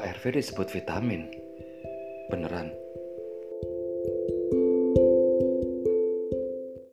ARV disebut vitamin. Beneran?